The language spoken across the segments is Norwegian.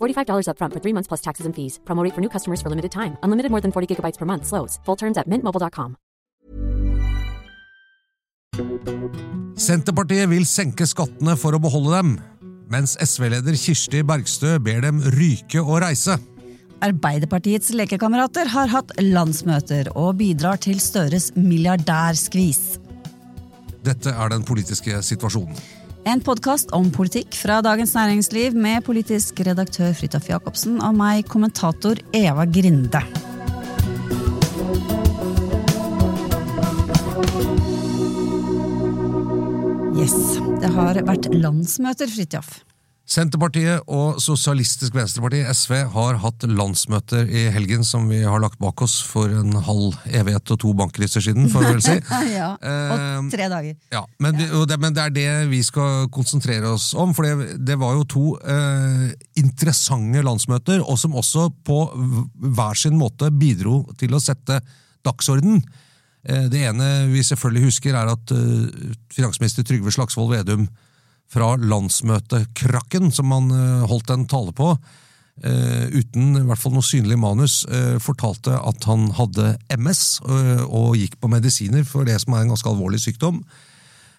$45 upfront for three months plus taxes and fees. Promo rate for new customers for limited time. Unlimited more than 40 gigabytes per month. Slows. Full terms at mintmobile.com. Senterpartiet vil senke skattene for å beholde dem, mens SV-leder Kirsti Bergstø ber dem ryke og reise. Arbeiderpartiets lekekamerater har hatt landsmøter og bidrar til Støres milliardærskvis. Dette er den politiske situasjonen. En podkast om politikk fra Dagens Næringsliv med politisk redaktør Fridtjof Jacobsen og meg, kommentator Eva Grinde. Yes, Det har vært landsmøter, Fridtjof. Senterpartiet og Sosialistisk Venstreparti, SV, har hatt landsmøter i helgen som vi har lagt bak oss for en halv evighet og to bankkriser siden, får vi vel si. ja, Og tre dager. Ja, men, ja. det, men det er det vi skal konsentrere oss om, for det, det var jo to eh, interessante landsmøter, og som også på hver sin måte bidro til å sette dagsorden. Eh, det ene vi selvfølgelig husker, er at eh, finansminister Trygve Slagsvold Vedum fra landsmøtekrakken, som han eh, holdt en tale på, eh, uten i hvert fall noe synlig manus, eh, fortalte at han hadde MS og gikk på medisiner for det som er en ganske alvorlig sykdom.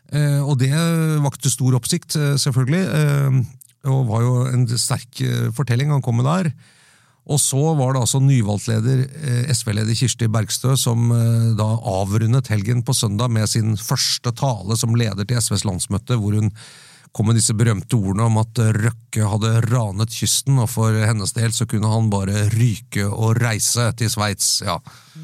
Og det vakte stor oppsikt, selvfølgelig, og var jo en sterk fortelling han kom med der. Og så var det altså nyvalgtleder, leder SV-leder Kirsti Bergstø, som da avrundet helgen på søndag med sin første tale som leder til SVs landsmøte, hvor hun kom med disse berømte ordene om at eh, Røkke hadde ranet kysten, og for hennes del så kunne han bare ryke og reise til Sveits. Ja,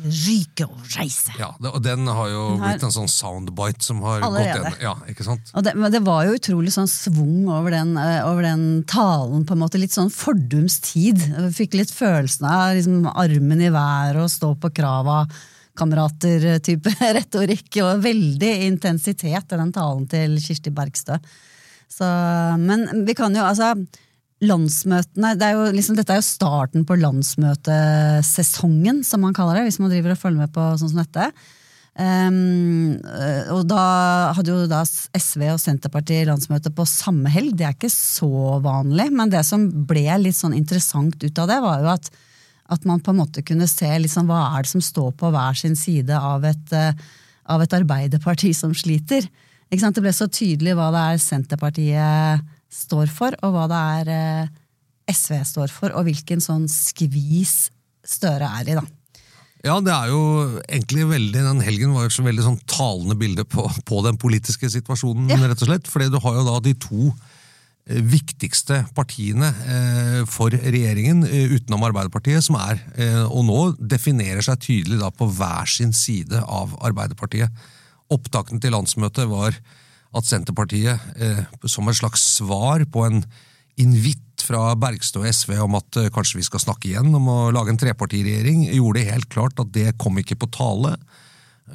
Ryke og reise. ja, det- og den har jo Den har- blitt en sånn soundbite som har Allerede. gått igjen. Ja, ikke sant? Det, men det var jo utrolig sånn svung over den, eh, over den talen, på en måte. Litt sånn fordums tid. Jeg fikk litt følelsen av liksom, armen i været og stå på krava. Kamerater-type retorikk, og veldig intensitet i den talen til Kirsti Bergstø. Så, men vi kan jo, altså Landsmøtene, det er jo liksom, Dette er jo starten på landsmøtesesongen, som man kaller det, hvis man driver og følger med på sånn som dette. Øh, og da hadde jo da SV og Senterpartiet landsmøte på samme helg. Det er ikke så vanlig, men det som ble litt sånn interessant ut av det, var jo at, at man på en måte kunne se liksom, hva er det som står på hver sin side av et, eh, av et arbeiderparti som sliter. Det ble så tydelig hva det er Senterpartiet står for, og hva det er eh, SV står for, og hvilken sånn skvis Støre er i, da. Ja, det er jo egentlig veldig, Den helgen var jo så veldig sånn talende bilde på, på den politiske situasjonen, Ja. rett og slett. Fordi du har jo da de to eh, viktigste partiene eh, for regjeringen, utenom Arbeiderpartiet, som er, og nå definerer seg tydelig da på hver sin side av Arbeiderpartiet. Opptakten til landsmøtet var at Senterpartiet, eh, som et slags svar på en invitt fra Bergstø og SV om at eh, kanskje vi skal snakke igjen om å lage en trepartiregjering, gjorde det helt klart at det kom ikke på tale.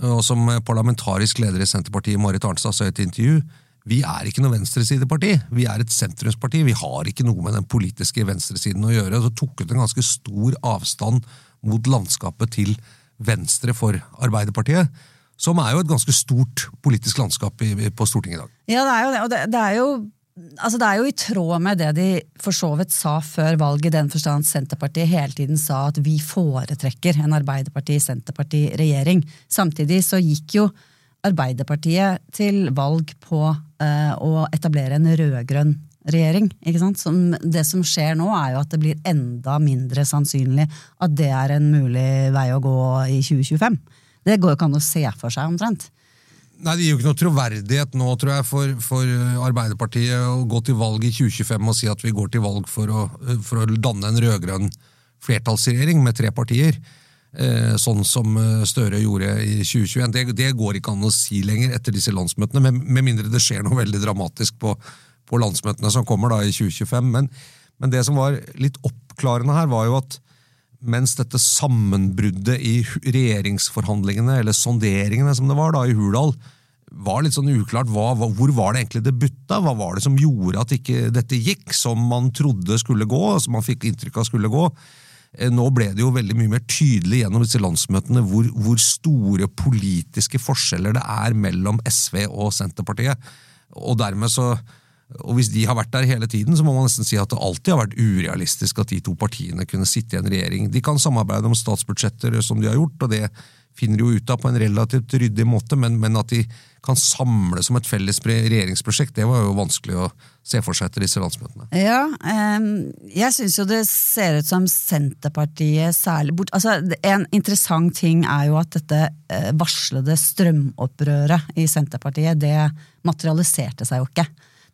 Og som parlamentarisk leder i Senterpartiet, Marit Arnstad, sa i et intervju, vi er ikke noe venstresideparti, vi er et sentrumsparti, vi har ikke noe med den politiske venstresiden å gjøre. Så tok hun en ganske stor avstand mot landskapet til venstre for Arbeiderpartiet, som er jo et ganske stort politisk landskap i, på Stortinget i dag. Ja, det er jo det. Og det, det er jo Altså Det er jo i tråd med det de for så vidt sa før valget, i den forstand Senterpartiet hele tiden sa at vi foretrekker en Arbeiderparti-Senterparti-regjering. Samtidig så gikk jo Arbeiderpartiet til valg på eh, å etablere en rød-grønn regjering. ikke sant? Som, det som skjer nå, er jo at det blir enda mindre sannsynlig at det er en mulig vei å gå i 2025. Det går jo ikke an å se for seg, omtrent. Nei, Det gir jo ikke noe troverdighet nå, tror jeg, for, for Arbeiderpartiet å gå til valg i 2025 og si at vi går til valg for å, for å danne en rød-grønn flertallsregjering med tre partier. Eh, sånn som eh, Støre gjorde i 2021. Det, det går ikke an å si lenger etter disse landsmøtene, med, med mindre det skjer noe veldig dramatisk på, på landsmøtene som kommer da i 2025. Men, men det som var litt oppklarende her, var jo at mens dette sammenbruddet i regjeringsforhandlingene, eller sonderingene som det var da i Hurdal, var litt sånn uklart hva, hvor var det egentlig det butta? Hva var det som gjorde at ikke dette gikk som man trodde skulle gå, som man fikk inntrykk av skulle gå? Eh, Nå ble det jo veldig mye mer tydelig gjennom disse landsmøtene hvor, hvor store politiske forskjeller det er mellom SV og Senterpartiet. Og dermed så og Hvis de har vært der hele tiden, så må man nesten si at det alltid har vært urealistisk at de to partiene kunne sitte i en regjering. De kan samarbeide om statsbudsjetter som de har gjort, og det finner de jo ut av på en relativt ryddig måte, men, men at de kan samle som et felles regjeringsprosjekt, det var jo vanskelig å se for seg etter disse landsmøtene. Ja, ehm, jeg syns jo det ser ut som Senterpartiet særlig bort altså, En interessant ting er jo at dette eh, varslede strømopprøret i Senterpartiet, det materialiserte seg jo ikke.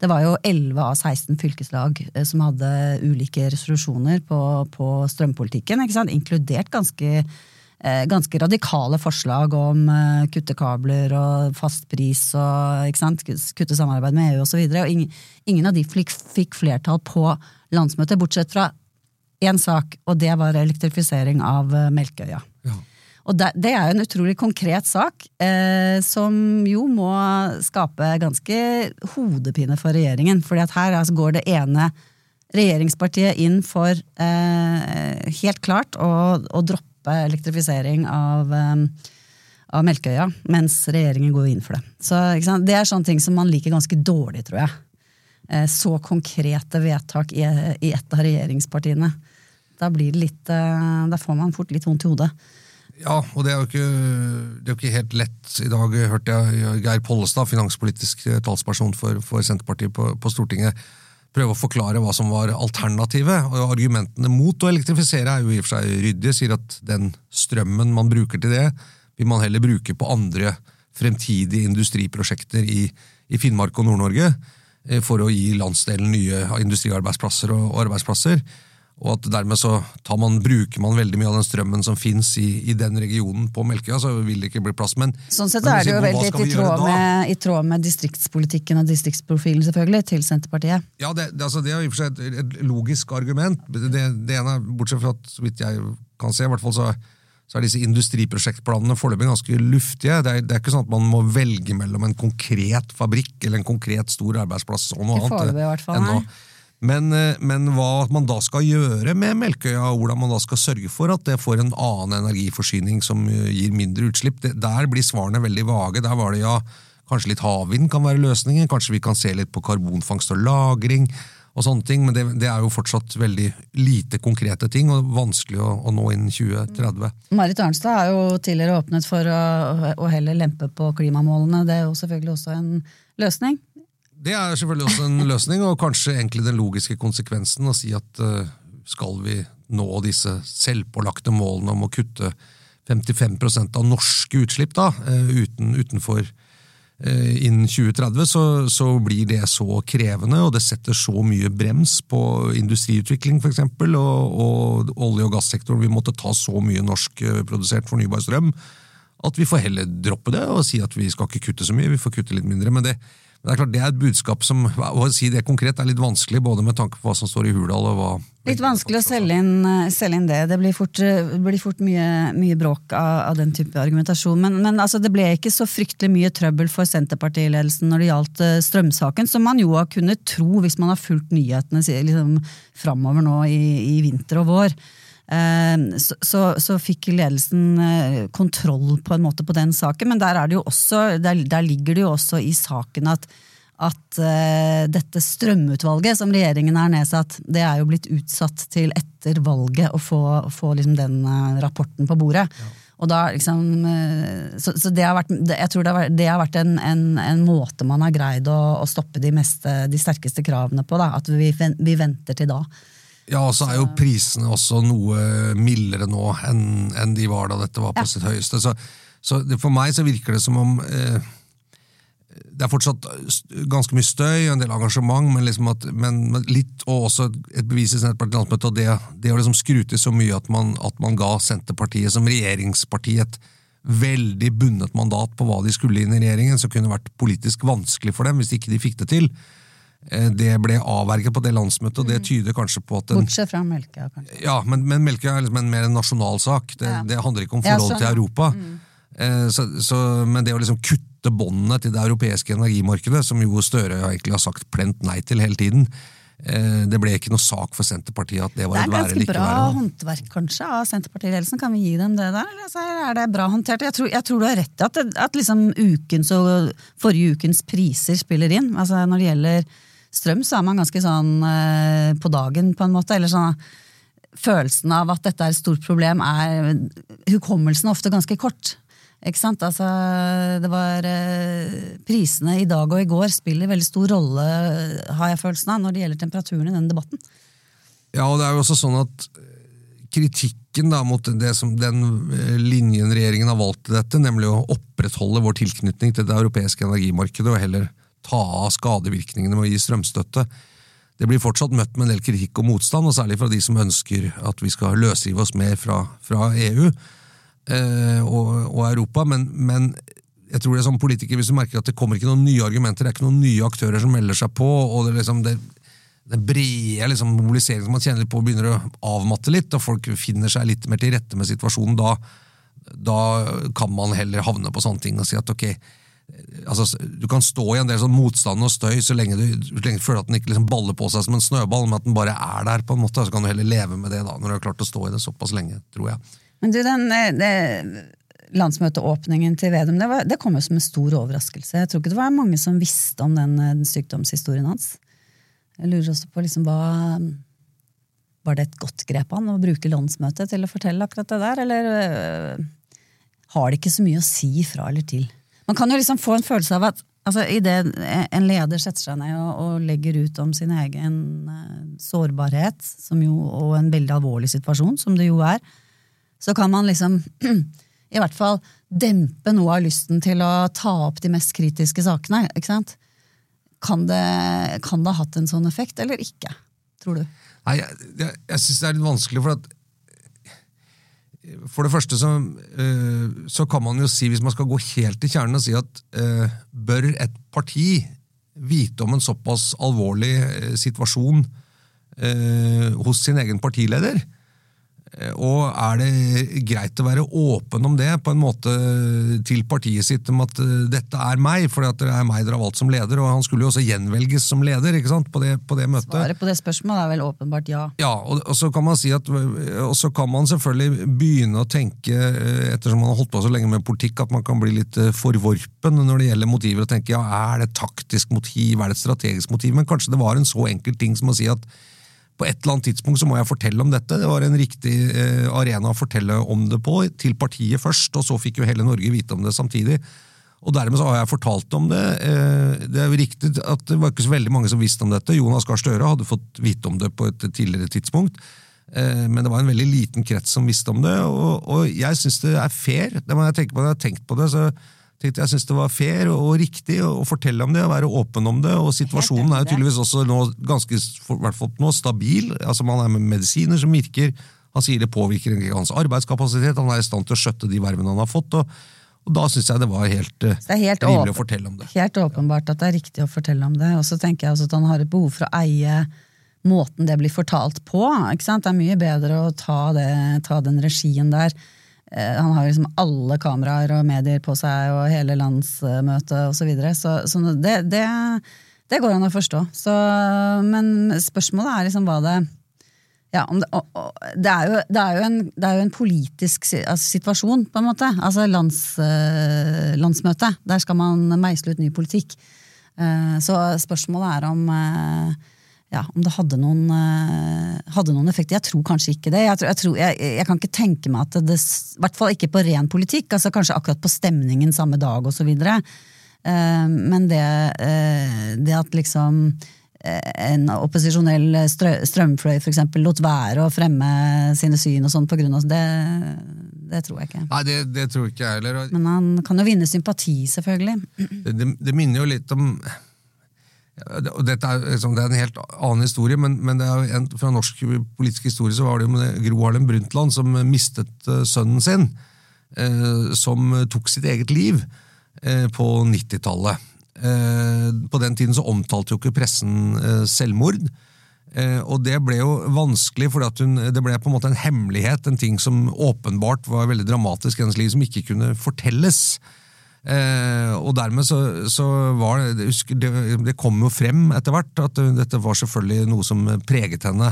Det var jo 11 av 16 fylkeslag eh, som hadde ulike resolusjoner på, på strømpolitikken, inkludert ganske eh, ganske radikale forslag om kuttekabler kutte kabler og fastpris og kutte samarbeid med EU osv. Ingen, ingen av de fikk, flertall på landsmøtet, bortsett fra én sak, og det var elektrifisering av melkeøya. Ja. Og det, det er jo en utrolig konkret sak, eh, som jo må skape ganske hodepine for regjeringen. fordi at her altså, går det ene regjeringspartiet inn for eh, helt klart å, å droppe elektrifisering av, eh, av Melkøya, mens regjeringen går inn for det. Så? Det er sånne ting som man liker ganske dårlig, tror jeg. Eh, så konkrete vedtak i, i et av regjeringspartiene. Da, blir det litt, eh, da får man fort litt vondt i hodet. Ja, og det er jo ikke, det er ikke helt lett. I dag hørte jeg Geir Pollestad, finanspolitisk talsperson for, for Senterpartiet på, på Stortinget, prøve å forklare hva som var alternativet. Og Argumentene mot å elektrifisere er jo i og for seg ryddige. Sier at den strømmen man bruker til det, vil man heller bruke på andre fremtidige industriprosjekter i, i Finnmark og Nord-Norge eh, for å gi landsdelen nye industriarbeidsplasser og arbeidsplasser. Og at dermed så tar man, bruker man veldig mye av den strømmen som finnes i, i den regionen på Melkøya, så vil det ikke bli plass. Men, Sånn sett men er det jo veldig i tråd, med, i tråd med distriktspolitikken og distriktsprofilen selvfølgelig, til Senterpartiet. Ja, det, det, altså, det er i og for seg et, et logisk argument. Det, det ene, Bortsett fra at, så vidt jeg kan se, i hvert fall så, så er disse industriprosjektplanene foreløpig ganske luftige. Det er, det er ikke sånn at man må velge mellom en konkret fabrikk eller en konkret stor arbeidsplass og noe Ikke annet. foreløpig i hvert fall, ennå. nei. Men, eh, men hva man da skal gjøre med Melkøya, hvordan man da skal sørge for at det får en annen energiforsyning som eh, gir mindre utslipp, det, der blir svarene veldig vage. Der var det ja, kanskje litt havvind kan være løsningen, kanskje vi kan se litt på karbonfangst og -lagring, og sånne ting, men det, det er jo fortsatt veldig lite konkrete ting, og vanskelig å, å nå innen 2030. Marit Arnstad har jo tidligere åpnet for å, å heller lempe på klimamålene. Det er jo selvfølgelig også en løsning. Det er selvfølgelig også en løsning, og kanskje egentlig den logiske konsekvensen å si at eh, skal vi nå disse selvpålagte målene om å kutte 55% av norske utslipp da, eh, uten, utenfor eh, innen 2030, så, så blir det så krevende, og det setter så mye brems på industriutvikling f.eks., og, og olje- og gassektoren vil måtte ta så mye norskprodusert fornybar strøm at vi får heller droppe det og si at vi skal ikke kutte så mye, vi får kutte litt mindre. Men det, men det er klart det er et budskap som å si det konkret er litt vanskelig, både med tanke på hva som står i Hurdal og hva Litt vanskelig å selge inn, eh, selge inn det. Det blir fort, eh, blir fort mye, mye bråk av, av den type argumentasjon. Men, men altså, det ble ikke så fryktelig mye trøbbel for Senterpartiledelsen når det gjaldt eh, strømsaken, som man jo har kunnet tro hvis man har fulgt nyhetene liksom, framover nå i, i vinter og vår. Eh, Så, så, så fikk ledelsen eh, kontroll på en måte på den saken, men der, er det jo også, der, der ligger det jo også i saken at at eh, dette strømutvalget som regjeringen har nedsatt, det er jo blitt utsatt til etter valget å få, få liksom den rapporten på bordet. Og da liksom, så, så det har vært, jeg tror det har vært, det har vært en, en, en måte man har greid å, å stoppe de, meste, de sterkeste kravene på. Da, at vi, vi venter til da. Ja, og så er jo prisene også noe mildere nå enn enn de var da dette var på sitt høyeste. Så, så det, for meg så virker det som om eh, det er fortsatt ganske mye støy og en del engasjement, men, liksom at, men men litt, og også et bevis i Senterpartiet landsmøte, og det, det å liksom skru til så mye at man, at man ga Senterpartiet som regjeringsparti et veldig bundet mandat på hva de skulle inn i regjeringen, som kunne vært politisk vanskelig for dem hvis ikke de fikk det til. Eh, Det ble avverget på det landsmøtet, og det tyder kanskje på at den, Bortsett fra Melkøya, kanskje. ja, men, men Melkøya er liksom en mer en nasjonal sak. Det, Ja. det handler ikke om Ja, sånn, til. Europa. Eh, Så, så, men det å liksom kutte båndene til det europeiske energimarkedet, som jo Støre egentlig har sagt plent nei til hele tiden, eh, det ble ikke noe sak for Senterpartiet at det Det var er et være ganske eller ikke bra være. håndverk kanskje av Senterpartiledelsen. Kan vi gi dem det der, eller er det bra håndtert? Jeg tror, jeg tror du har rett i at, at liksom ukens og forrige ukens priser spiller inn. Altså Når det gjelder strøm, så er man ganske sånn eh, på dagen, på en måte. Eller sånn følelsen av at dette er et stort problem, er hukommelsen ofte ganske kort. Ikke sant? Altså, det var eh, Prisene i dag og i går spiller veldig stor rolle, har jeg følelsen av, når det gjelder temperaturen i denne debatten. Ja, og det er jo også sånn at eh, kritikken da mot det som, den linjen regjeringen har valgt til dette, nemlig å opprettholde vår tilknytning til det europeiske energimarkedet og heller ta av skadevirkningene med å gi strømstøtte, det blir fortsatt møtt med en del kritikk og motstand, og særlig fra de som ønsker at vi skal løsrive oss mer fra, fra EU eh, og, og Europa. Men, men jeg tror det er som politiker, hvis du merker at det kommer ikke noen nye argumenter, det er ikke noen nye aktører som melder seg på, og det, liksom, det, den brede liksom, mobiliseringen som man kjenner på, begynner å avmatte litt, og folk finner seg litt mer til rette med situasjonen, da, da kan man heller havne på sånne ting og si at ok, altså, du kan stå i en del sånn motstand og støy så lenge du, så lenge du føler at den ikke liksom baller på seg som en snøball, men at den bare er der, på en måte, så kan du heller leve med det da, når du har klart å stå i det såpass lenge, tror jeg. Men du, den eh, landsmøteåpningen til Vedum, det, var, det kom jo som en stor overraskelse. Jeg tror ikke det var mange som visste om den, eh, den sykdomshistorien hans. Jeg lurer også på liksom hva Var det et godt grep han å bruke landsmøtet til å fortelle akkurat det der, eller øh, har det ikke så mye å si fra eller til? Man kan jo liksom få en følelse av at altså, idet en leder setter seg ned og, og legger ut om sin egen eh, sårbarhet, jo, og en veldig alvorlig situasjon, som det jo er, så kan man liksom i hvert fall dempe noe av lysten til å ta opp de mest kritiske sakene. ikke sant? Kan det, kan det ha hatt en sånn effekt, eller ikke? Tror du? Nei, jeg, jeg, jeg syns det er litt vanskelig, for at For det første så, eh, så kan man jo si, hvis man skal gå helt til kjernen og si at eh, bør et parti vite om en såpass alvorlig eh, situasjon hos sin egen partileder? Eh, Og er det greit å være åpen om det på en måte til partiet sitt, om at eh, dette er meg, for det er meg dere har valgt som leder, og han skulle jo også gjenvelges som leder ikke sant, på det, på det møtet. Svaret på det spørsmålet er vel åpenbart ja. Ja, og, og så kan man si at Og så kan man selvfølgelig begynne å tenke, eh, ettersom man har holdt på så lenge med politikk, at man kan bli litt eh, forvorpen når det gjelder motiver, og tenke ja, er det et taktisk motiv, er det et strategisk motiv? Men kanskje det var en så enkel ting som å si at på et eller annet tidspunkt så må jeg fortelle om dette. Det var en riktig eh, arena å fortelle om det på, til partiet først, og så fikk jo hele Norge vite om det samtidig. Og dermed så har jeg fortalt om det. Eh, det er jo riktig at det var ikke så veldig mange som visste om dette. Jonas Gahr Støre hadde fått vite om det på et tidligere tidspunkt. Eh, Men det var en veldig liten krets som visste om det, og, og jeg syns det er fair. Det må jeg tenke på når jeg har tenkt på det, så jeg synes det var fair og riktig å, fortelle om det og være åpen om det. Og situasjonen er jo tydeligvis også nå ganske hvert fall nå stabil. altså Man er med medisiner som virker. Han sier det påvirker ikke hans arbeidskapasitet. Han er i stand til å skjøtte de vervene han har fått. og, og da syns jeg det var helt, eh, Det helt rimelig å fortelle om det. Helt åpenbart at det er riktig å fortelle om det. Og så tenker jeg også at han har et behov for å eie måten det blir fortalt på. Ikke sant? Det er mye bedre å ta, det, ta den regien der. Eh, Han har liksom alle kameraer og medier på seg, og hele landsmøtet osv. Så, videre. så så det, det, det går an å forstå. Så, men spørsmålet er liksom hva det ja, det, og, og, det, er jo, det, er en, det er jo en politisk altså, situasjon, på en måte. Altså lands, eh, landsmøte. Der skal man meisle ut ny politikk. Eh, så spørsmålet er om eh, ja, om det hadde noen, eh, hadde noen effekt. Jeg tror kanskje ikke det. Jeg, tror, jeg, tror, jeg, jeg kan ikke tenke meg at det I hvert fall ikke på ren politikk. altså Kanskje akkurat på stemningen samme dag osv. Uh, men det, eh, det at liksom eh, en opposisjonell strø, strømfløy eksempel, lot være å fremme sine syn og sånn på av det, det tror jeg ikke. Nei, det, det tror ikke jeg heller. Men han kan jo vinne sympati, selvfølgelig. Det, det, minner jo litt om dette er, liksom, det er en helt annen historie, men, men en, fra norsk politisk historie så var det jo med Gro Harlem Brundtland som mistet eh, sønnen sin, eh, som tok sitt eget liv eh, på 90-tallet. Eh, på den tiden så omtalte jo ikke pressen eh, selvmord. Eh, og det ble jo vanskelig, for det ble på en måte en hemmelighet, en ting som åpenbart var veldig dramatisk i hennes liv, som ikke kunne fortelles. Eh, og dermed så, så var det, det, det kom jo frem etter hvert at dette var selvfølgelig noe som preget henne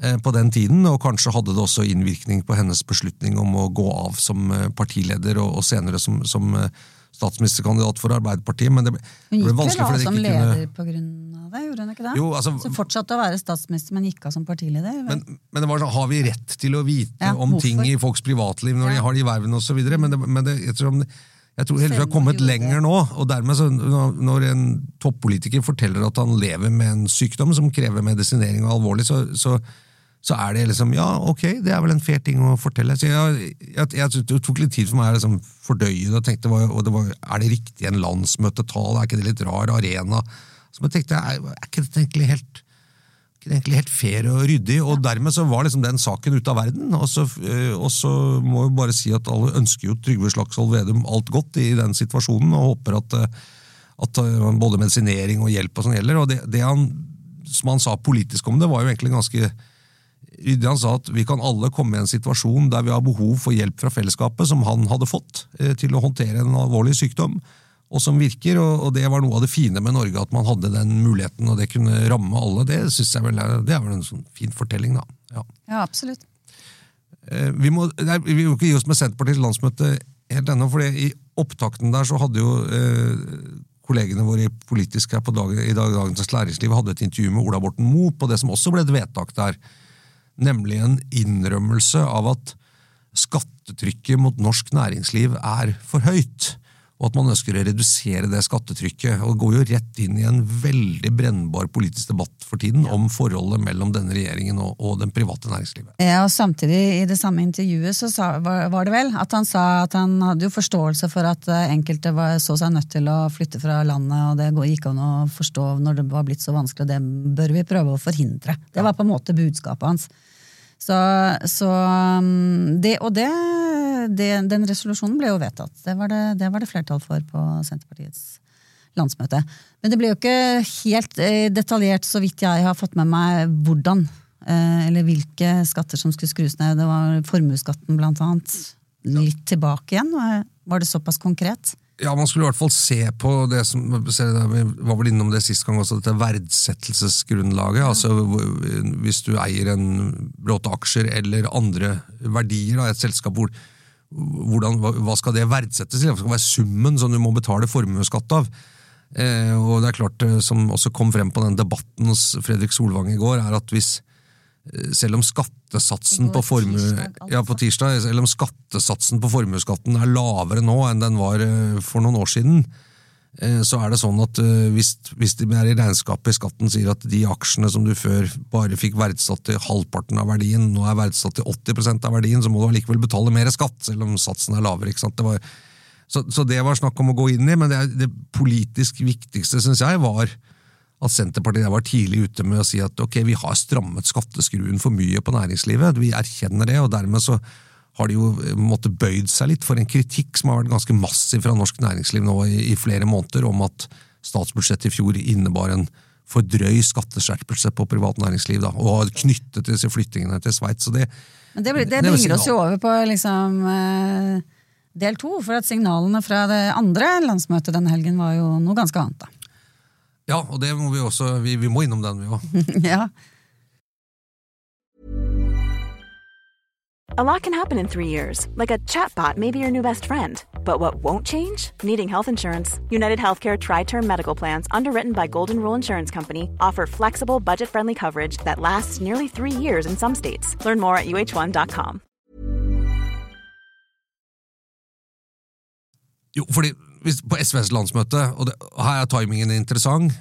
eh, på den tiden, og kanskje hadde det også innvirkning på hennes beslutning om å gå av som eh, partileder, og, og senere som, som eh, statsministerkandidat for Arbeiderpartiet. Men det ble, Hun ble gikk vanskelig vel av fordi som det ikke leder kunne på grunn av det, gjorde hun ikke det? Jo, altså, så fortsatte å være statsminister, men gikk av som partileder? men, men det var sånn, har vi rett til å vite Ja, om ting i folks privatliv når Ja. de har de vervene osv.? Men, det, men det, jeg tror, jeg tror vi har kommet lenger nå. og dermed så, når- en toppolitiker forteller at han lever med en sykdom som krever medisinering og alvorlig, så, så, så er det liksom Ja, ok, det er vel en fair ting å fortelle. Så jeg, jeg, jeg, det tok litt tid for meg å liksom fordøye det. og tenkte, og det var, Er det riktig en landsmøtetale? Er ikke det litt rar arena? Så jeg tenkte, er, er ikke dette egentlig helt ikke egentlig helt fair og ryddig, og dermed så var liksom den saken ute av verden. Og så, eh, og så må jeg bare si at alle ønsker jo Trygve Slagsvold Vedum alt godt i den situasjonen, og håper at, eh, at eh, både medisinering og hjelp og sånn gjelder. Og det, det han, som han sa politisk om det, var jo egentlig ganske ryddig. Han sa at vi kan alle komme i en situasjon der vi har behov for hjelp fra fellesskapet, som han hadde fått, til å håndtere en alvorlig sykdom og som virker, og, det var noe av det fine med Norge, at man hadde den muligheten, og det kunne ramme alle. Det synes jeg vel er, det er vel en sånn fin fortelling, da. Ja. Ja, absolutt. Eh, Vi må, nei, vi må ikke gi oss med Senterpartiets landsmøte helt ennå, for i opptakten der så hadde jo eh, kollegene våre politisk her på dagen, i dag, Dagens Læringsliv hadde et intervju med Ola Borten Moe på det som også ble et vedtak der, nemlig en innrømmelse av at skattetrykket mot norsk næringsliv er for høyt og at man ønsker å redusere det skattetrykket. og går jo rett inn i en veldig brennbar politisk debatt for tiden om forholdet mellom denne regjeringen og, og den private næringslivet. Ja, og Samtidig, i det samme intervjuet, så sa, var, var det vel at han sa at han hadde jo forståelse for at eh, enkelte var, så seg nødt til å flytte fra landet, og det gikk an å forstå når det var blitt så vanskelig, og det bør vi prøve å forhindre. Det var på en måte budskapet hans. Så, så um, det, Og det, det, den resolusjonen ble jo vedtatt. Det var det, det var det flertall for på Senterpartiets landsmøte. Men det ble jo ikke helt eh, detaljert, så vidt jeg har fått med meg, hvordan. Eh, eller hvilke skatter som skulle skrus ned. Det var formuesskatten, blant annet. Litt tilbake igjen. Var- Var det såpass konkret? Ja, Man skulle i hvert fall se på det som Vi var vel innom det sist gang også, dette verdsettelsesgrunnlaget. altså Hvis du eier en bråte aksjer eller andre verdier av et selskap, hvor, hvordan, hva, skal det verdsettes til? Hva skal være summen som du må betale formuesskatt av? Eh, og det er klart, eh, Som også kom frem på den debatten hos Fredrik Solvang i går, er at hvis selv om skattesatsen på formue... altså. Ja, på tirsdag, selv om skattesatsen på formuesskatten er lavere nå enn den var eh, for noen år siden, eh, så er det sånn at eh, hvis, hvis de er i regnskapet i skatten sier at de aksjene som du før bare fikk verdsatt til halvparten av verdien, nå er verdsatt til 80% av verdien, så må du allikevel betale mer skatt, selv om satsen er lavere. ikke sant? Det var, så, så det var snakk om å gå inn i, men det, det politisk viktigste, syns jeg, var at Senterpartiet var tidlig ute med å si at ok, vi har strammet skatteskruen for mye på næringslivet, vi erkjenner det, og dermed så har de jo eh, måttet bøyd seg litt for en kritikk som har vært ganske massiv fra norsk næringsliv nå i, i flere måneder, om at statsbudsjettet i fjor innebar en for drøy skatteskjerpelse på privat næringsliv, da, og knyttet disse flyttingene til Sveits. det Men det, det, Det er bringer oss jo over på liksom, eh, del to, for at signalene fra det andre landsmøtet denne helgen var jo noe ganske annet. da. Ja, og det må vi også, vi, vi må innom den, vi òg. ja. A lot can happen in three years, like a chatbot may be your new best friend. But what won't change? Needing health insurance. United Healthcare Tri Term Medical Plans, underwritten by Golden Rule Insurance Company, offer flexible, budget friendly coverage that lasts nearly three years in some states. Learn more at uh1.com. Jo, fordi På SVs landsmøte, og det, her er timingen interessant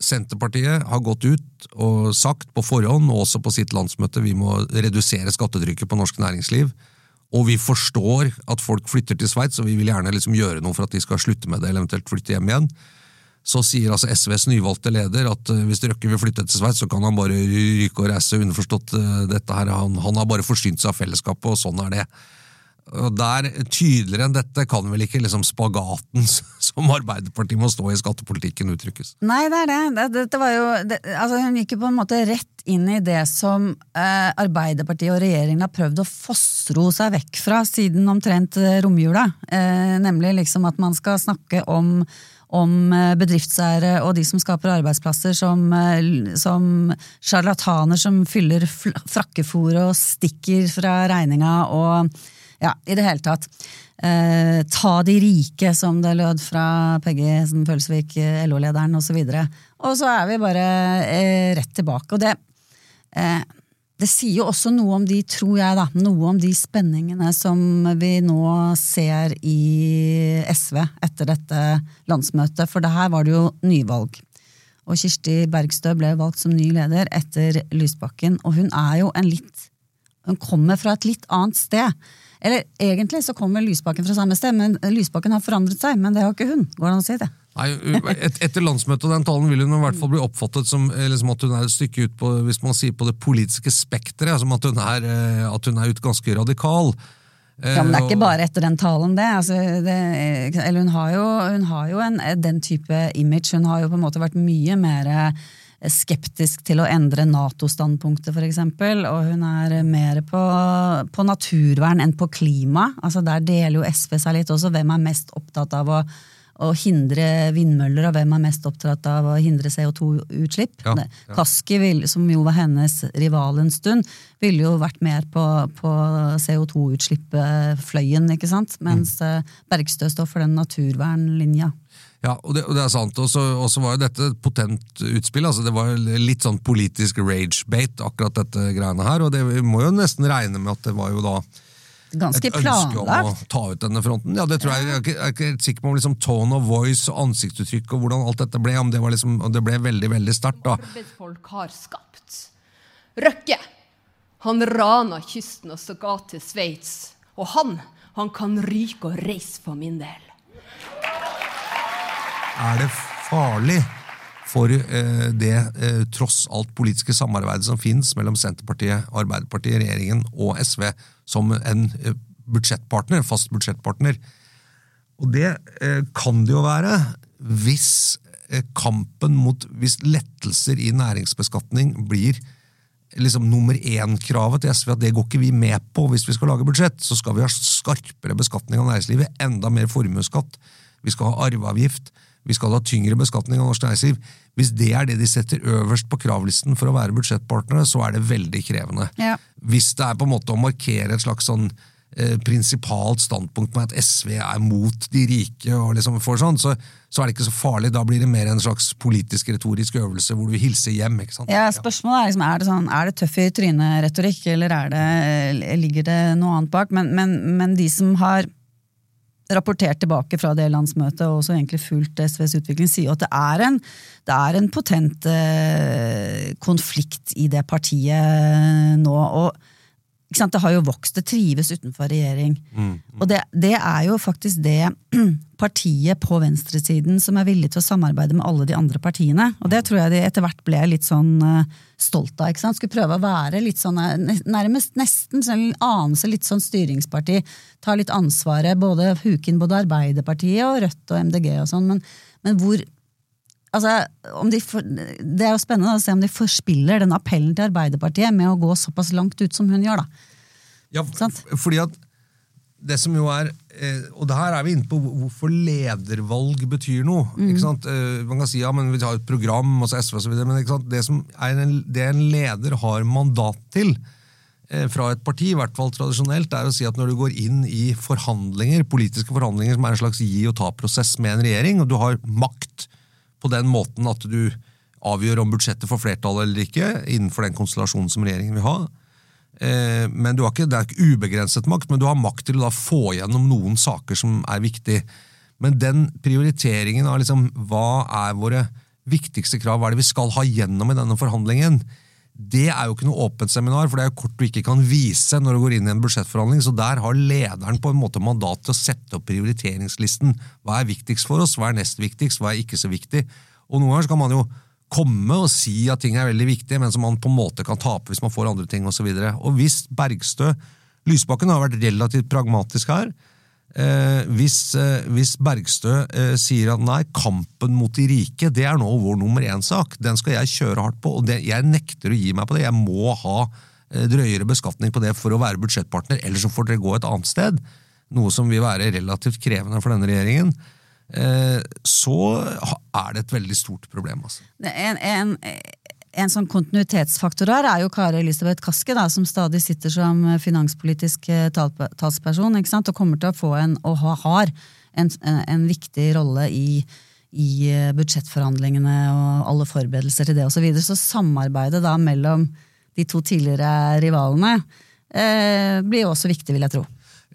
Senterpartiet har gått ut og sagt på forhånd, og også på sitt landsmøte, vi må redusere skattetrykket på norsk næringsliv. Og vi forstår at folk flytter til Sveits, og vi vil gjerne liksom gjøre noe for at de skal slutte med det, eller eventuelt flytte hjem igjen. Så sier altså SVs nyvalgte leder at eh, hvis Røkke vil flytte til Sveits, så kan han bare ryke og reise, underforstått eh, dette her. Han, han har bare forsynt seg av fellesskapet, og sånn er det. Og der, Tydeligere enn dette kan vel ikke liksom spagaten som Arbeiderpartiet må stå i skattepolitikken uttrykkes. Nei, det er det. det, jo, det altså Hun gikk jo på en måte rett inn i det som eh, Arbeiderpartiet og regjeringen har prøvd å fossro seg vekk fra siden omtrent eh, romjula. Eh, nemlig liksom at man skal snakke om om eh, bedriftseiere og de som skaper arbeidsplasser, som, eh, som sjarlataner som fyller frakkefòret og stikker fra regninga og ja, i det hele tatt. Eh, ta de rike, som det lød fra Peggy Følsvik, eh, LO-lederen osv. Og, så og så er vi bare eh, rett tilbake. Og det, eh, det sier jo også noe om de, tror jeg, da, noe om de spenningene som vi nå ser i SV etter dette landsmøtet. For det her var det jo nyvalg. Og Kirsti Bergstø ble valgt som ny leder etter Lysbakken. Og hun er jo en litt Hun kommer fra et litt annet sted. Eller egentlig så kommer Lysbakken fra samme sted, men Lysbakken har forandret seg. Men det har ikke hun. Går det an å si det? Nei, et, Etter landsmøtet og den talen vil hun i hvert fall bli oppfattet som liksom at hun er et stykke ut på hvis man sier på det politiske spekteret. Som at hun er, eh, at hun er ut ganske radikal. Ja, Men det er ikke eh, bare etter den talen, det. Altså, det eller hun har jo, hun har jo en, den type image. Hun har jo på en måte vært mye mer skeptisk til å endre Nato-standpunktet, f.eks. Og hun er mer på, på, naturvern enn på klima. Altså Der deler jo SV seg litt også. Hvem er mest opptatt av å, å hindre vindmøller, og hvem er mest opptatt av å hindre CO2-utslipp? Ja, ja. Kaski, som jo var hennes rival en stund, ville jo vært mer på, på CO2-utslipp-fløyen, ikke sant? Mens mm. Bergstø står for den naturvernlinja. Ja, og det, og det er sant. Og så var jo dette et potent utspill. altså Det var litt sånn politisk rage-bait, akkurat dette greiene her. Og det, vi må jo nesten regne med at det var jo da Ganske et ønske om å ta ut denne fronten. Ja, det tror Jeg jeg er ikke, jeg er ikke helt sikker på om liksom tone of voice og ansiktsuttrykk og hvordan alt dette ble. om Det var liksom, det ble veldig veldig sterkt. da. Arbeidsfolk har skapt. Røkke han rana kysten og så ga til Sveits. Og han, han kan ryke og reise for min del er det farlig for eh, det eh, tross alt politiske samarbeidet som finnes mellom Senterpartiet, Arbeiderpartiet, regjeringen og SV som en eh, budsjettpartner, fast budsjettpartner. Og det kan det jo være hvis kampen mot Hvis lettelser i næringsbeskatning blir liksom nummer én-kravet til SV, at det går ikke vi med på hvis vi skal lage budsjett, så skal vi ha skarpere beskatning av næringslivet, enda mer formuesskatt, vi skal ha arveavgift, vi skal ha tyngre beskatning av norsk næringsliv. Hvis det er det de setter øverst på kravlisten for å være budsjettpartnere, så er det veldig krevende. Ja. Hvis det er på en måte å markere et slags sånn eh, prinsipalt standpunkt med at SV er mot de rike, og liksom får sånn, så, så, er det ikke så farlig. Da blir det mer en slags politisk retorisk øvelse hvor du hilser hjem. ikke sant? Ja, Spørsmålet er liksom, er det, sånn, er det tøff i trynet-retorikk, eller det, eh, ligger det noe annet bak? Men, men, men de som har rapportert tilbake fra det landsmøtet og også egentlig fulgt SVs utvikling, sier at det er en, det er en potent eh, konflikt i det partiet nå. og det har jo vokst, det trives utenfor regjering. Mm, mm. Og det, det, er jo faktisk det partiet på venstresiden som er villig til å samarbeide med alle de andre partiene. Og det tror jeg de etter hvert ble litt sånn uh, stolt av. ikke sant? Skulle prøve å være litt sånn, eh, nærmest nesten en anelse litt sånn styringsparti. Ta litt ansvaret, både huke inn både Arbeiderpartiet og Rødt og MDG og sånn. Men, men hvor Altså, de for, det er jo spennende å se om de forspiller den appellen til Arbeiderpartiet med å gå såpass langt ut som hun gjør. da. Ja, fordi at det som jo er eh, Og det her er vi inne på hvorfor ledervalg betyr noe. Mm. ikke sant? Eh, man kan si ja, men vi har et program, og så SV osv., men ikke sant? Det, som er en, det en leder har mandat til eh, fra et parti, i hvert fall tradisjonelt, er å si at når du går inn i forhandlinger, politiske forhandlinger som er en slags gi og ta-prosess med en regjering, og du har makt på den måten at du avgjør om budsjettet får flertall eller ikke, innenfor den konstellasjonen som regjeringen vil ha. Eh, men du har ikke, Det er ikke ubegrenset makt, men du har makt til å da få gjennom noen saker som er viktige. Men den prioriteringen av liksom, hva er våre viktigste krav, hva er det vi skal ha gjennom i denne forhandlingen, det er jo ikke noe åpent seminar, for det er jo kort du ikke kan vise når du går inn i en budsjettforhandling. Så der har lederen på en måte mandat til å sette opp prioriteringslisten. Hva er viktigst for oss, hva er nest viktigst, hva er ikke så viktig? Og noen ganger kan man jo komme og si at ting er veldig viktige, men som man på en måte kan tape hvis man får andre ting osv. Og, så og hvis Bergstø Lysbakken har vært relativt pragmatisk her. Eh, hvis, eh, hvis Bergstø eh, sier at nei, kampen mot de rike det er nå vår nummer én-sak, den skal jeg kjøre hardt på, og det, jeg nekter å gi meg på det. Jeg må ha eh, drøyere beskatning på det for å være budsjettpartner, ellers så får dere gå et annet sted. Noe som vil være relativt krevende for denne regjeringen. Eh, så er det et veldig stort problem. Altså. En, en, en sånn kontinuitetsfaktor her er jo Kari Elisabeth Kaski, da, som stadig sitter som finanspolitisk eh, talsperson, ikke sant? og kommer til å få en, og har en, en viktig rolle i, i eh, budsjettforhandlingene og alle forberedelser til det osv. Så, videre. så samarbeidet da mellom de to tidligere rivalene eh, blir også viktig, vil jeg tro.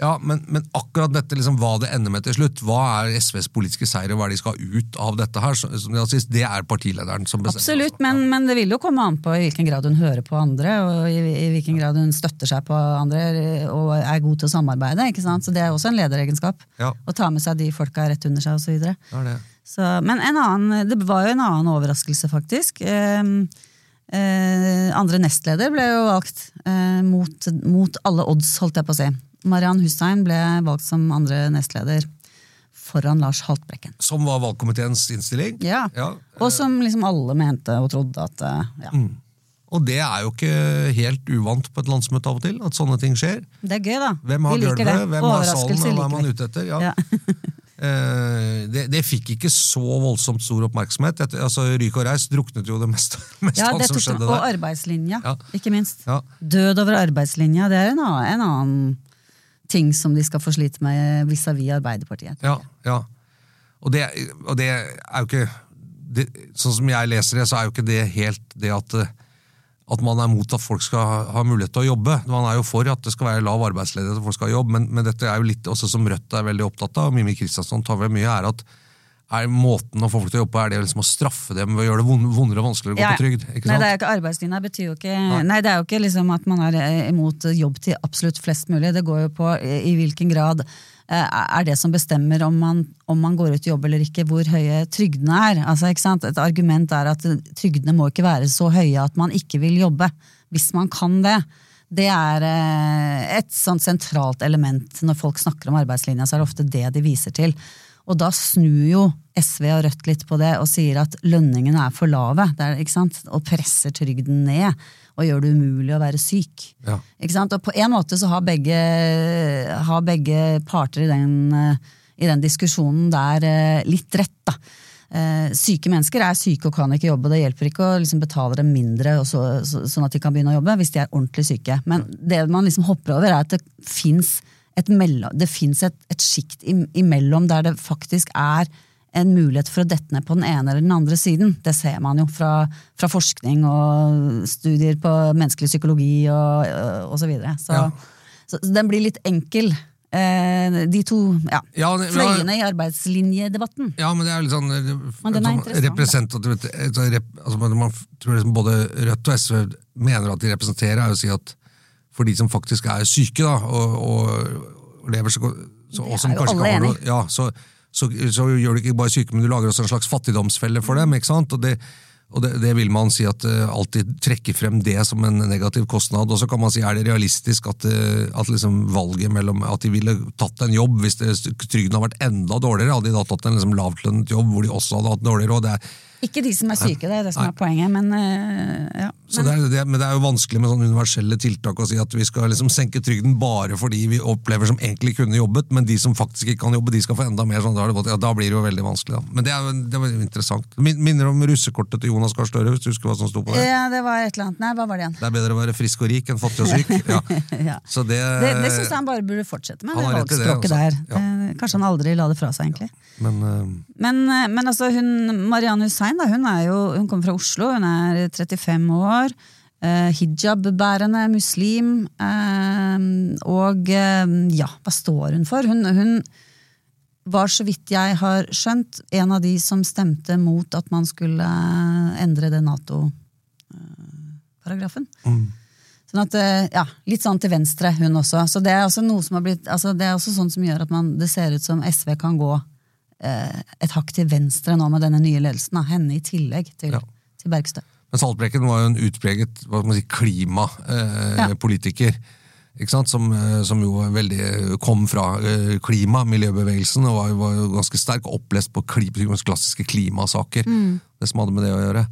Ja, men, men akkurat dette, liksom, hva det ender med til slutt, hva er SVs politiske seier, og hva er de skal ut av dette her, som, som sist, det er partilederen som bestemmer. Absolutt, men, men det vil jo komme an på i hvilken grad hun hører på andre, og i, i hvilken grad hun støtter seg på andre og er god til å samarbeide. ikke sant? Så Det er også en lederegenskap. Ja. Å ta med seg de folka rett under seg osv. Er det. Så, men en annen, det var jo en annen overraskelse, faktisk. Eh, eh, andre nestleder ble jo valgt eh, mot, mot alle odds, holdt jeg på å si. Mariann Hussein ble valgt som andre nestleder foran Lars Haltbrekken. Som var valgkomiteens innstilling. Ja. Ja. Og som liksom alle mente og trodde at ja. Mm. Og det er jo ikke helt uvant på et landsmøte av og til, at sånne ting skjer. Det er gøy, da. Hvem har gulvet, det. hvem har salen, og hva er man ute etter? Ja. Ja. Eh, det, det fikk ikke så voldsomt stor oppmerksomhet. Etter, altså, Ryk og reis druknet jo det meste, meste Ja, det som skjedde der. og arbeidslinja, Ja. ikke minst. Ja. Død over arbeidslinja, det er en annen, en annen ting som de skal få slite med vis-à-vis Arbeiderpartiet. Ja, ja. Og det, og det er jo ikke det, Sånn som jeg leser det, så er jo ikke det helt det at, at man er mot at folk skal ha, mulighet til å jobbe. Man er jo for at det skal være lav arbeidsledighet og folk skal ha jobb, men, men dette er jo litt også som Rødt er veldig opptatt av, og Mimmi Kristiansson tar vel mye, er at er måten å få folk til å jobbe på, er det liksom å straffe dem ved å gjøre det vond- vondere og vanskeligere å gå Ja, på trygd. ikke Nei, sant? det er jo ikke arbeidslinja betyr jo ikke Nei, det er jo ikke liksom at man er eh, imot jobb til absolutt flest mulig. Det går jo på i hvilken grad eh, er det som bestemmer om man, om man går ut i jobb eller ikke, hvor høye trygdene er. Altså? Et argument er at trygdene må ikke være så høye at man ikke vil jobbe, hvis man kan det. Det er eh, et sånt sentralt element når folk snakker om arbeidslinja, så er det ofte det de viser til. Og da snur jo SV og Rødt litt på det og sier at lønningene er for lave. Er, sant? Og presser trygden ned og gjør det umulig å være syk. Ja. Ikke sant? Og på en måte så har begge, har begge parter i den, eh, i den diskusjonen der eh, litt rett, da. Eh, Syke mennesker er syke og kan ikke jobbe. Det hjelper ikke å liksom betale dem mindre så, så, sånn at de kan begynne å jobbe, hvis de er ordentlig syke. Men det man liksom hopper over, er at det fins mellom- det finnes et, et sjikt imellom der det faktisk er en mulighet for å dette ned på den ene eller den andre siden. Det ser man jo fra, fra forskning og studier på menneskelig psykologi og, og så videre. Så, Ja. så den blir litt enkel. Eh, de to ja, Ja, det- fløyene i arbeidslinjedebatten. Ja, men det er litt sånn, eh, Men den er sånn representativt så rep, altså, man- Man tror liksom både Rødt og SV mener at de representerer, er å si at for de som faktisk er syke, da, og, og, lever så, så Det er jo alle enig ja, så, så, så gjør du ikke bare syke, men du lager også en slags fattigdomsfelle for dem. ikke sant? Og det, og det, det vil man si at uh, alltid trekker frem det som en negativ kostnad. Og så kan man si, er det realistisk at, uh, at liksom valget mellom at de ville tatt en jobb hvis det, trygden hadde vært enda dårligere, hadde de da tatt en liksom lavtlønnet jobb hvor de også hadde hatt dårligere råd. Det er, Ikke de som er syke, det er det som Nei. er poenget, men eh, ja. så det er, det, men det er jo vanskelig med sånne universelle tiltak å si at vi skal liksom senke trygden bare fordi vi opplever som egentlig kunne jobbet, men de som faktisk ikke kan jobbe, de skal få enda mer. Sånn, da, det, ja, da blir det jo veldig vanskelig. Da. Men det, er, det er interessant. Min- Minner om russekortet til Jonas Gahr Støre, hvis du husker hva som sto på det. ja, det var et eller annet. Nei, hva var det igjen? Det er bedre å være frisk og rik enn fattig og syk. Ja. Ja. Så det, Det, syns jeg han bare burde fortsette med, det valgspråket altså. der. Det, kanskje han aldri la det fra seg, egentlig. Men eh, Men, eh, men altså, hun, Marianne Hussein da, hun, er jo, hun kommer fra Oslo, hun er 35 år. Eh, Hijab-bærende muslim. Eh, og eh, ja, hva står hun for? Hun, hun var, så vidt jeg har skjønt, en av de som stemte mot at man skulle eh, endre det Nato-paragrafen. Sånn at, eh, ja, Litt sånn til venstre, hun også. Så Det er også noe som har blitt, altså det er også sånn som gjør at man, det ser ut som SV kan gå et hakk til venstre nå med denne nye ledelsen. Da. Henne i tillegg til, Ja. til Bergstø. Men Saltbrekken var jo en utpreget si, klimapolitiker. Ikke sant? Som, eh, som jo veldig kom fra eh, klima, miljøbevegelsen, og var, var jo ganske sterk opplest på kli, klassiske klimasaker. Det som hadde med det å gjøre.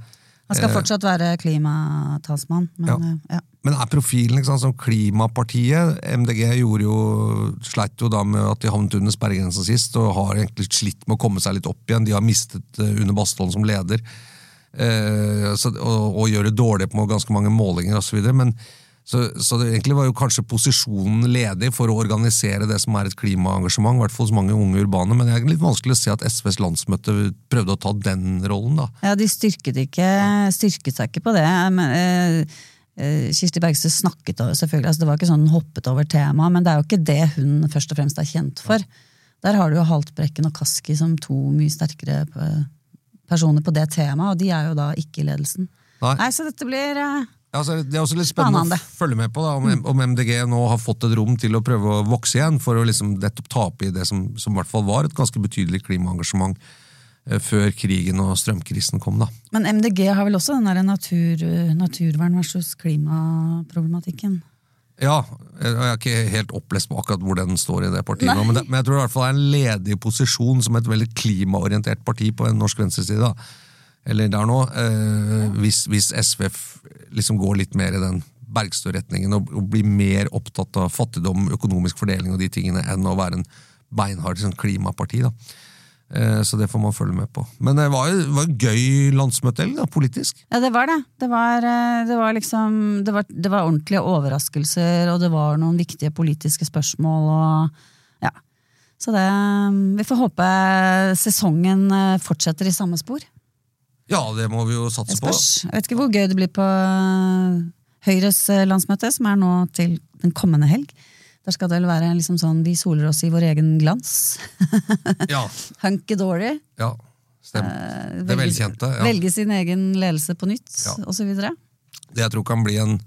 Han skal fortsatt være klimatalsmann. Men, Ja. eh. Men er profilen sant, som Klimapartiet MDG gjorde jo, sleit jo da med at de havnet under sperregrensen sist, og har egentlig slitt med å komme seg litt opp igjen. De har mistet Une under Bastholm som leder, eh, så, og, og gjør det dårlig på ganske mange målinger osv. Men så, så det egentlig var jo kanskje posisjonen ledig for å organisere det som er et klimaengasjement, i hvert fall hos mange unge urbane, men det er litt vanskelig å se at SVs landsmøte prøvde å ta den rollen, da. Ja, de styrket, ikke, styrket seg ikke på det. Men, eh, eh, Kirsti Bergstø snakket over, selvfølgelig, altså det var ikke sånn hun hoppet over temaet, men det er jo ikke det hun først og fremst er kjent for. Der har du jo Haltbrekken og Kaski som to mye sterkere eh, personer på det temaet, og de er jo da ikke i ledelsen. Nei. Nei, så dette blir altså, det er også litt spennende å følge med på da, om, om MDG nå har fått et rom til å prøve å vokse igjen, for å liksom nettopp tape i det som, som i hvert fall var et ganske betydelig klimaengasjement eh, før krigen og strømkrisen kom. da. Men MDG har vel også den der natur, naturvern versus klimaproblematikken? Ja, jeg er ikke helt opplest på akkurat hvor den står i det partiet nå, men, det, men jeg tror det i hvert fall er en ledig posisjon som et veldig klimaorientert parti på en norsk venstreside. da. Eller der nå, eh, hvis, hvis SV liksom går litt mer i den Bergstø-retningen og, og blir mer opptatt av fattigdom, økonomisk fordeling og de tingene enn å være en beinhard sånn, klimaparti. da. Eh, så det får man følge med på. Men det var jo var en gøy landsmøtehelg, politisk. Ja, det var det. Det var, eh, det var liksom det var, det var ordentlige overraskelser, og det var noen viktige politiske spørsmål og. Så det Vi får håpe sesongen eh, fortsetter i samme spor. Ja, det må vi jo satse på. Jeg vet ikke hvor gøy det blir på eh, Høyres eh, landsmøte, som er nå til den kommende helg. Der skal det vel være liksom sånn vi soler oss i vår egen glans. Ja, Hunky dory. ja stemmer. Det velkjente. Ja. Velge sin egen ledelse på nytt, Ja. videre. det jeg tror kan bli en,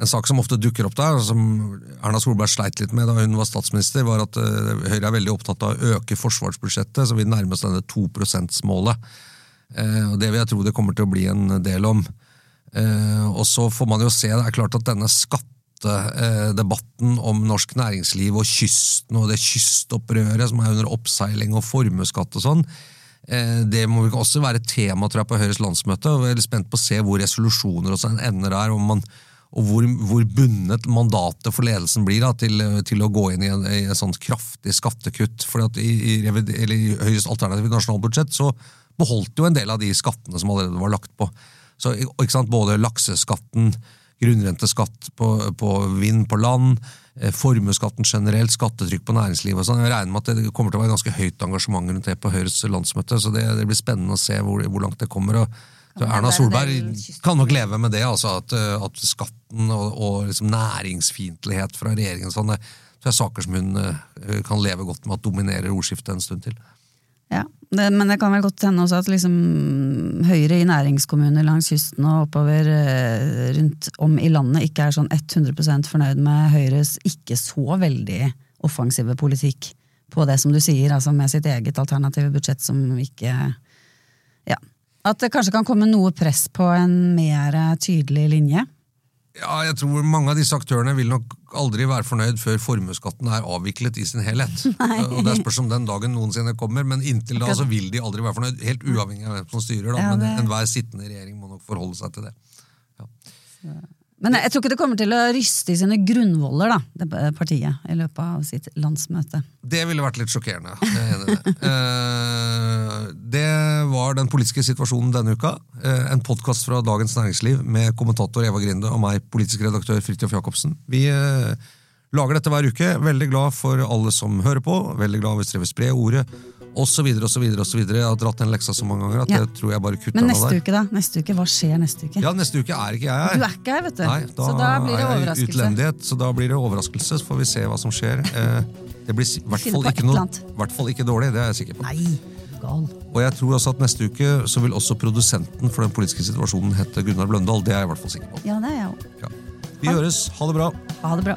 en sak som ofte dukker opp der, som Erna Solberg sleit litt med da hun var statsminister, var at eh, Høyre er veldig opptatt av å øke forsvarsbudsjettet, så vi nærmer oss denne 2 %-målet. Eh, og Det vil jeg tro det kommer til å bli en del om. Eh, og så får man jo se, det er klart at denne skattedebatten om norsk næringsliv og kysten og det kystopprøret som er under oppseiling og formuesskatt og sånn, Eh, Det må vel også være tema tror jeg, på Høyres landsmøte. og Jeg er spent på å se hvor resolusjoner og sånn ender der, man, og hvor, hvor bundet mandatet for ledelsen blir da, til, til å gå inn i en, i en sånn kraftig skattekutt. For at i, i, i Høyres alternative nasjonalbudsjett så beholdt jo en del av de skattene som allerede var lagt på. Så Både lakseskatten, grunnrenteskatt på, på vind på land, eh, formuesskatten generelt, skattetrykk på næringslivet og sånn. Jeg regner med at det kommer til å være ganske høyt engasjement rundt det på Høyres landsmøte, så det, det blir spennende å se hvor, hvor langt det kommer. og så Erna Solberg kan nok leve med det, altså at, eh, at skatten og, og liksom næringsfiendtlighet fra regjeringen sånn, det er saker som hun eh, kan leve godt med at dominerer ordskiftet en stund til. Ja, det, Men det kan vel godt hende også at liksom Høyre i næringskommuner langs kysten og oppover eh, rundt om i landet ikke er sånn 100% fornøyd med Høyres ikke så veldig offensive politikk på det som du sier, altså med sitt eget alternative budsjett som ikke Ja. At det kanskje kan komme noe press på en mer tydelig linje. Ja, jeg tror mange av disse aktørene vil nok aldri være fornøyd før formuesskatten er avviklet i sin helhet. Og det spørs om den dagen noensinne kommer, men inntil da så vil de aldri være fornøyd. Helt uavhengig av hvem som styrer, da. Ja, Men enhver sittende regjering må nok forholde seg til det. Men jeg tror ikke det kommer til å ryste i sine grunnvoller, da, det partiet, i løpet av sitt landsmøte. Det ville vært litt sjokkerende. Er i det. Eh, var den politiske situasjonen denne uka. Eh, En podkast fra Dagens Næringsliv med kommentator Eva Grinde og meg, politisk redaktør Fridtjof Jacobsen. Vi eh, lager dette hver uke. Veldig glad for alle som hører på. Veldig glad hvis dere vil spre ordet. Så videre. Jeg har dratt den leksa så mange ganger at Ja. det tror jeg bare kutter Men av neste uke, da? Neste uke, Hva skjer neste uke? Ja, neste uke er ikke jeg her. Du er ikke her, vet du. Nei, da, så da blir det er jeg overraskelse. utlendighet, så da blir det overraskelse. Så får vi se hva som skjer. Eh, Det blir i hvert fall ikke, noe, hvert fall ikke dårlig, det er jeg sikker på. Nei, gal. Og jeg tror også at neste uke så vil også produsenten for den politiske situasjonen hete Gunnar Bløndal. Det er jeg i hvert fall sikker på. Ja, det er jeg også. Ja. Vi høres. Ha det bra. Ha det bra.